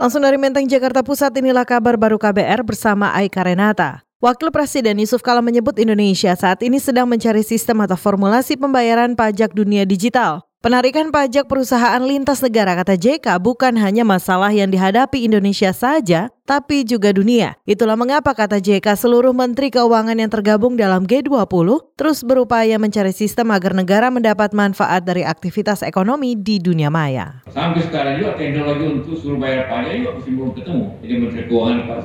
Langsung dari Menteng, Jakarta Pusat, inilah kabar baru KBR bersama Aika Renata. Wakil Presiden Yusuf Kala menyebut Indonesia saat ini sedang mencari sistem atau formulasi pembayaran pajak dunia digital. Penarikan pajak perusahaan lintas negara kata JK bukan hanya masalah yang dihadapi Indonesia saja, tapi juga dunia. Itulah mengapa kata JK seluruh menteri keuangan yang tergabung dalam G20 terus berupaya mencari sistem agar negara mendapat manfaat dari aktivitas ekonomi di dunia maya. Sampai sekarang juga teknologi untuk suruh bayar pajak juga masih belum ketemu. Jadi Menteri Keuangan Pak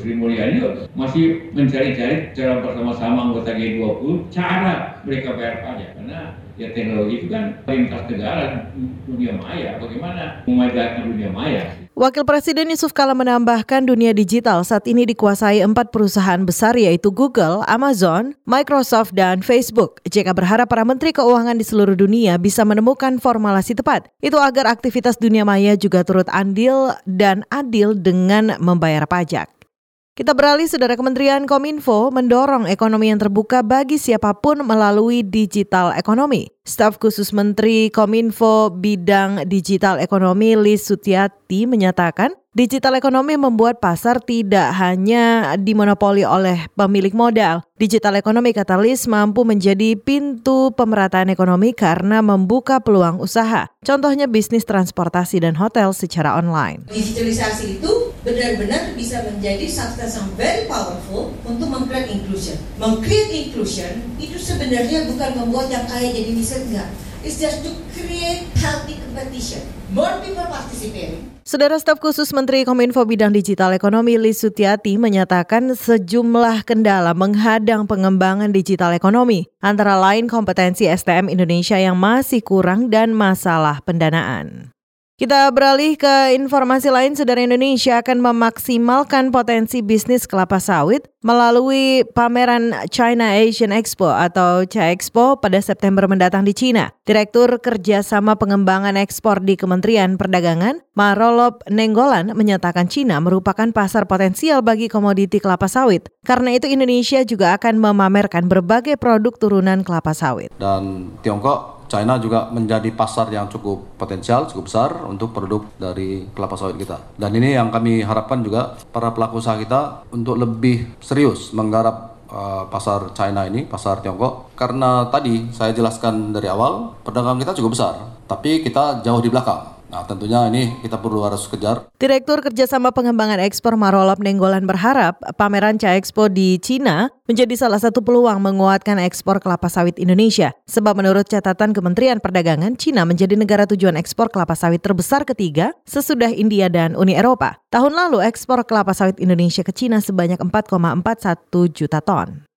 Sri Mulyani juga masih mencari-cari cara bersama-sama anggota G20 cara mereka bayar pajak. Karena ya teknologi itu kan lintas negara dunia maya bagaimana memajukan dunia maya Wakil Presiden Yusuf Kala menambahkan dunia digital saat ini dikuasai empat perusahaan besar yaitu Google, Amazon, Microsoft, dan Facebook. JK berharap para menteri keuangan di seluruh dunia bisa menemukan formulasi tepat. Itu agar aktivitas dunia maya juga turut andil dan adil dengan membayar pajak. Kita beralih, Saudara Kementerian Kominfo mendorong ekonomi yang terbuka bagi siapa pun melalui digital ekonomi. Staf khusus Menteri Kominfo bidang digital ekonomi Lis Sutiati menyatakan, digital ekonomi membuat pasar tidak hanya dimonopoli oleh pemilik modal. Digital ekonomi kata Lis mampu menjadi pintu pemerataan ekonomi karena membuka peluang usaha. Contohnya bisnis transportasi dan hotel secara online. Digitalisasi itu benar-benar bisa menjadi substance yang very powerful untuk mengcreate inclusion. Mengcreate inclusion itu sebenarnya bukan membuat yang kaya jadi miskin It's just to create healthy competition. More people participating. Saudara staf khusus Menteri Kominfo Bidang Digital Ekonomi Lis Sutiati menyatakan sejumlah kendala menghadang pengembangan digital ekonomi, antara lain kompetensi STM Indonesia yang masih kurang dan masalah pendanaan. Kita beralih ke informasi lain, saudara Indonesia akan memaksimalkan potensi bisnis kelapa sawit melalui pameran China Asian Expo atau Expo pada September mendatang di China. Direktur Kerjasama Pengembangan Ekspor di Kementerian Perdagangan, Marolop Nenggolan, menyatakan China merupakan pasar potensial bagi komoditi kelapa sawit. Karena itu Indonesia juga akan memamerkan berbagai produk turunan kelapa sawit. Dan Tiongkok China juga menjadi pasar yang cukup potensial, cukup besar untuk produk dari kelapa sawit kita. Dan ini yang kami harapkan juga para pelaku usaha kita untuk lebih serius menggarap uh, pasar China ini, pasar Tiongkok. Karena tadi saya jelaskan dari awal, perdagangan kita cukup besar, tapi kita jauh di belakang. Nah tentunya ini kita perlu harus kejar. Direktur Kerjasama Pengembangan Ekspor Marolop Nenggolan berharap pameran Ca Expo di Cina menjadi salah satu peluang menguatkan ekspor kelapa sawit Indonesia. Sebab menurut catatan Kementerian Perdagangan, Cina menjadi negara tujuan ekspor kelapa sawit terbesar ketiga sesudah India dan Uni Eropa. Tahun lalu ekspor kelapa sawit Indonesia ke Cina sebanyak 4,41 juta ton.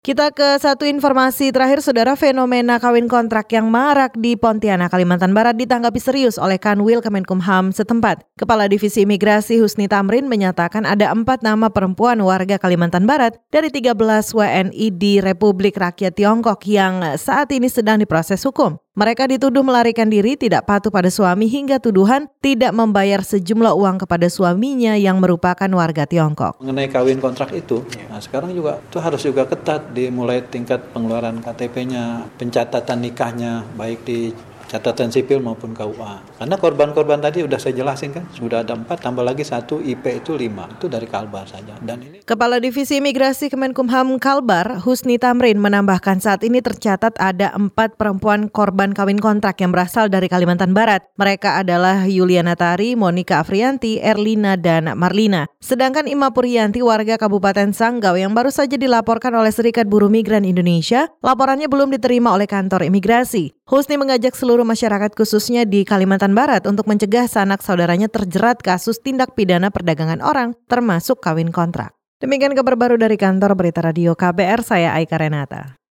Kita ke satu informasi terakhir, saudara fenomena kawin kontrak yang marak di Pontianak, Kalimantan Barat ditanggapi serius oleh Kanwil Kemenkumham setempat. Kepala Divisi Imigrasi Husni Tamrin menyatakan ada empat nama perempuan warga Kalimantan Barat dari 13 WNI di Republik Rakyat Tiongkok yang saat ini sedang diproses hukum. Mereka dituduh melarikan diri, tidak patuh pada suami hingga tuduhan tidak membayar sejumlah uang kepada suaminya yang merupakan warga Tiongkok. Mengenai kawin kontrak itu, nah sekarang juga itu harus juga ketat dimulai tingkat pengeluaran KTP-nya, pencatatan nikahnya baik di catatan sipil maupun KUA. Karena korban-korban tadi sudah saya jelasin kan, sudah ada empat, tambah lagi satu, IP itu lima, itu dari Kalbar saja. Dan ini Kepala Divisi Imigrasi Kemenkumham Kalbar, Husni Tamrin menambahkan saat ini tercatat ada empat perempuan korban kawin kontrak yang berasal dari Kalimantan Barat. Mereka adalah Yuliana Tari, Monika Afrianti, Erlina, dan Marlina. Sedangkan Ima Purianti, warga Kabupaten Sanggau yang baru saja dilaporkan oleh Serikat Buruh Migran Indonesia, laporannya belum diterima oleh kantor imigrasi. Husni mengajak seluruh masyarakat khususnya di Kalimantan Barat untuk mencegah sanak saudaranya terjerat kasus tindak pidana perdagangan orang termasuk kawin kontrak. Demikian kabar baru dari kantor Berita Radio KBR, saya Aika Renata.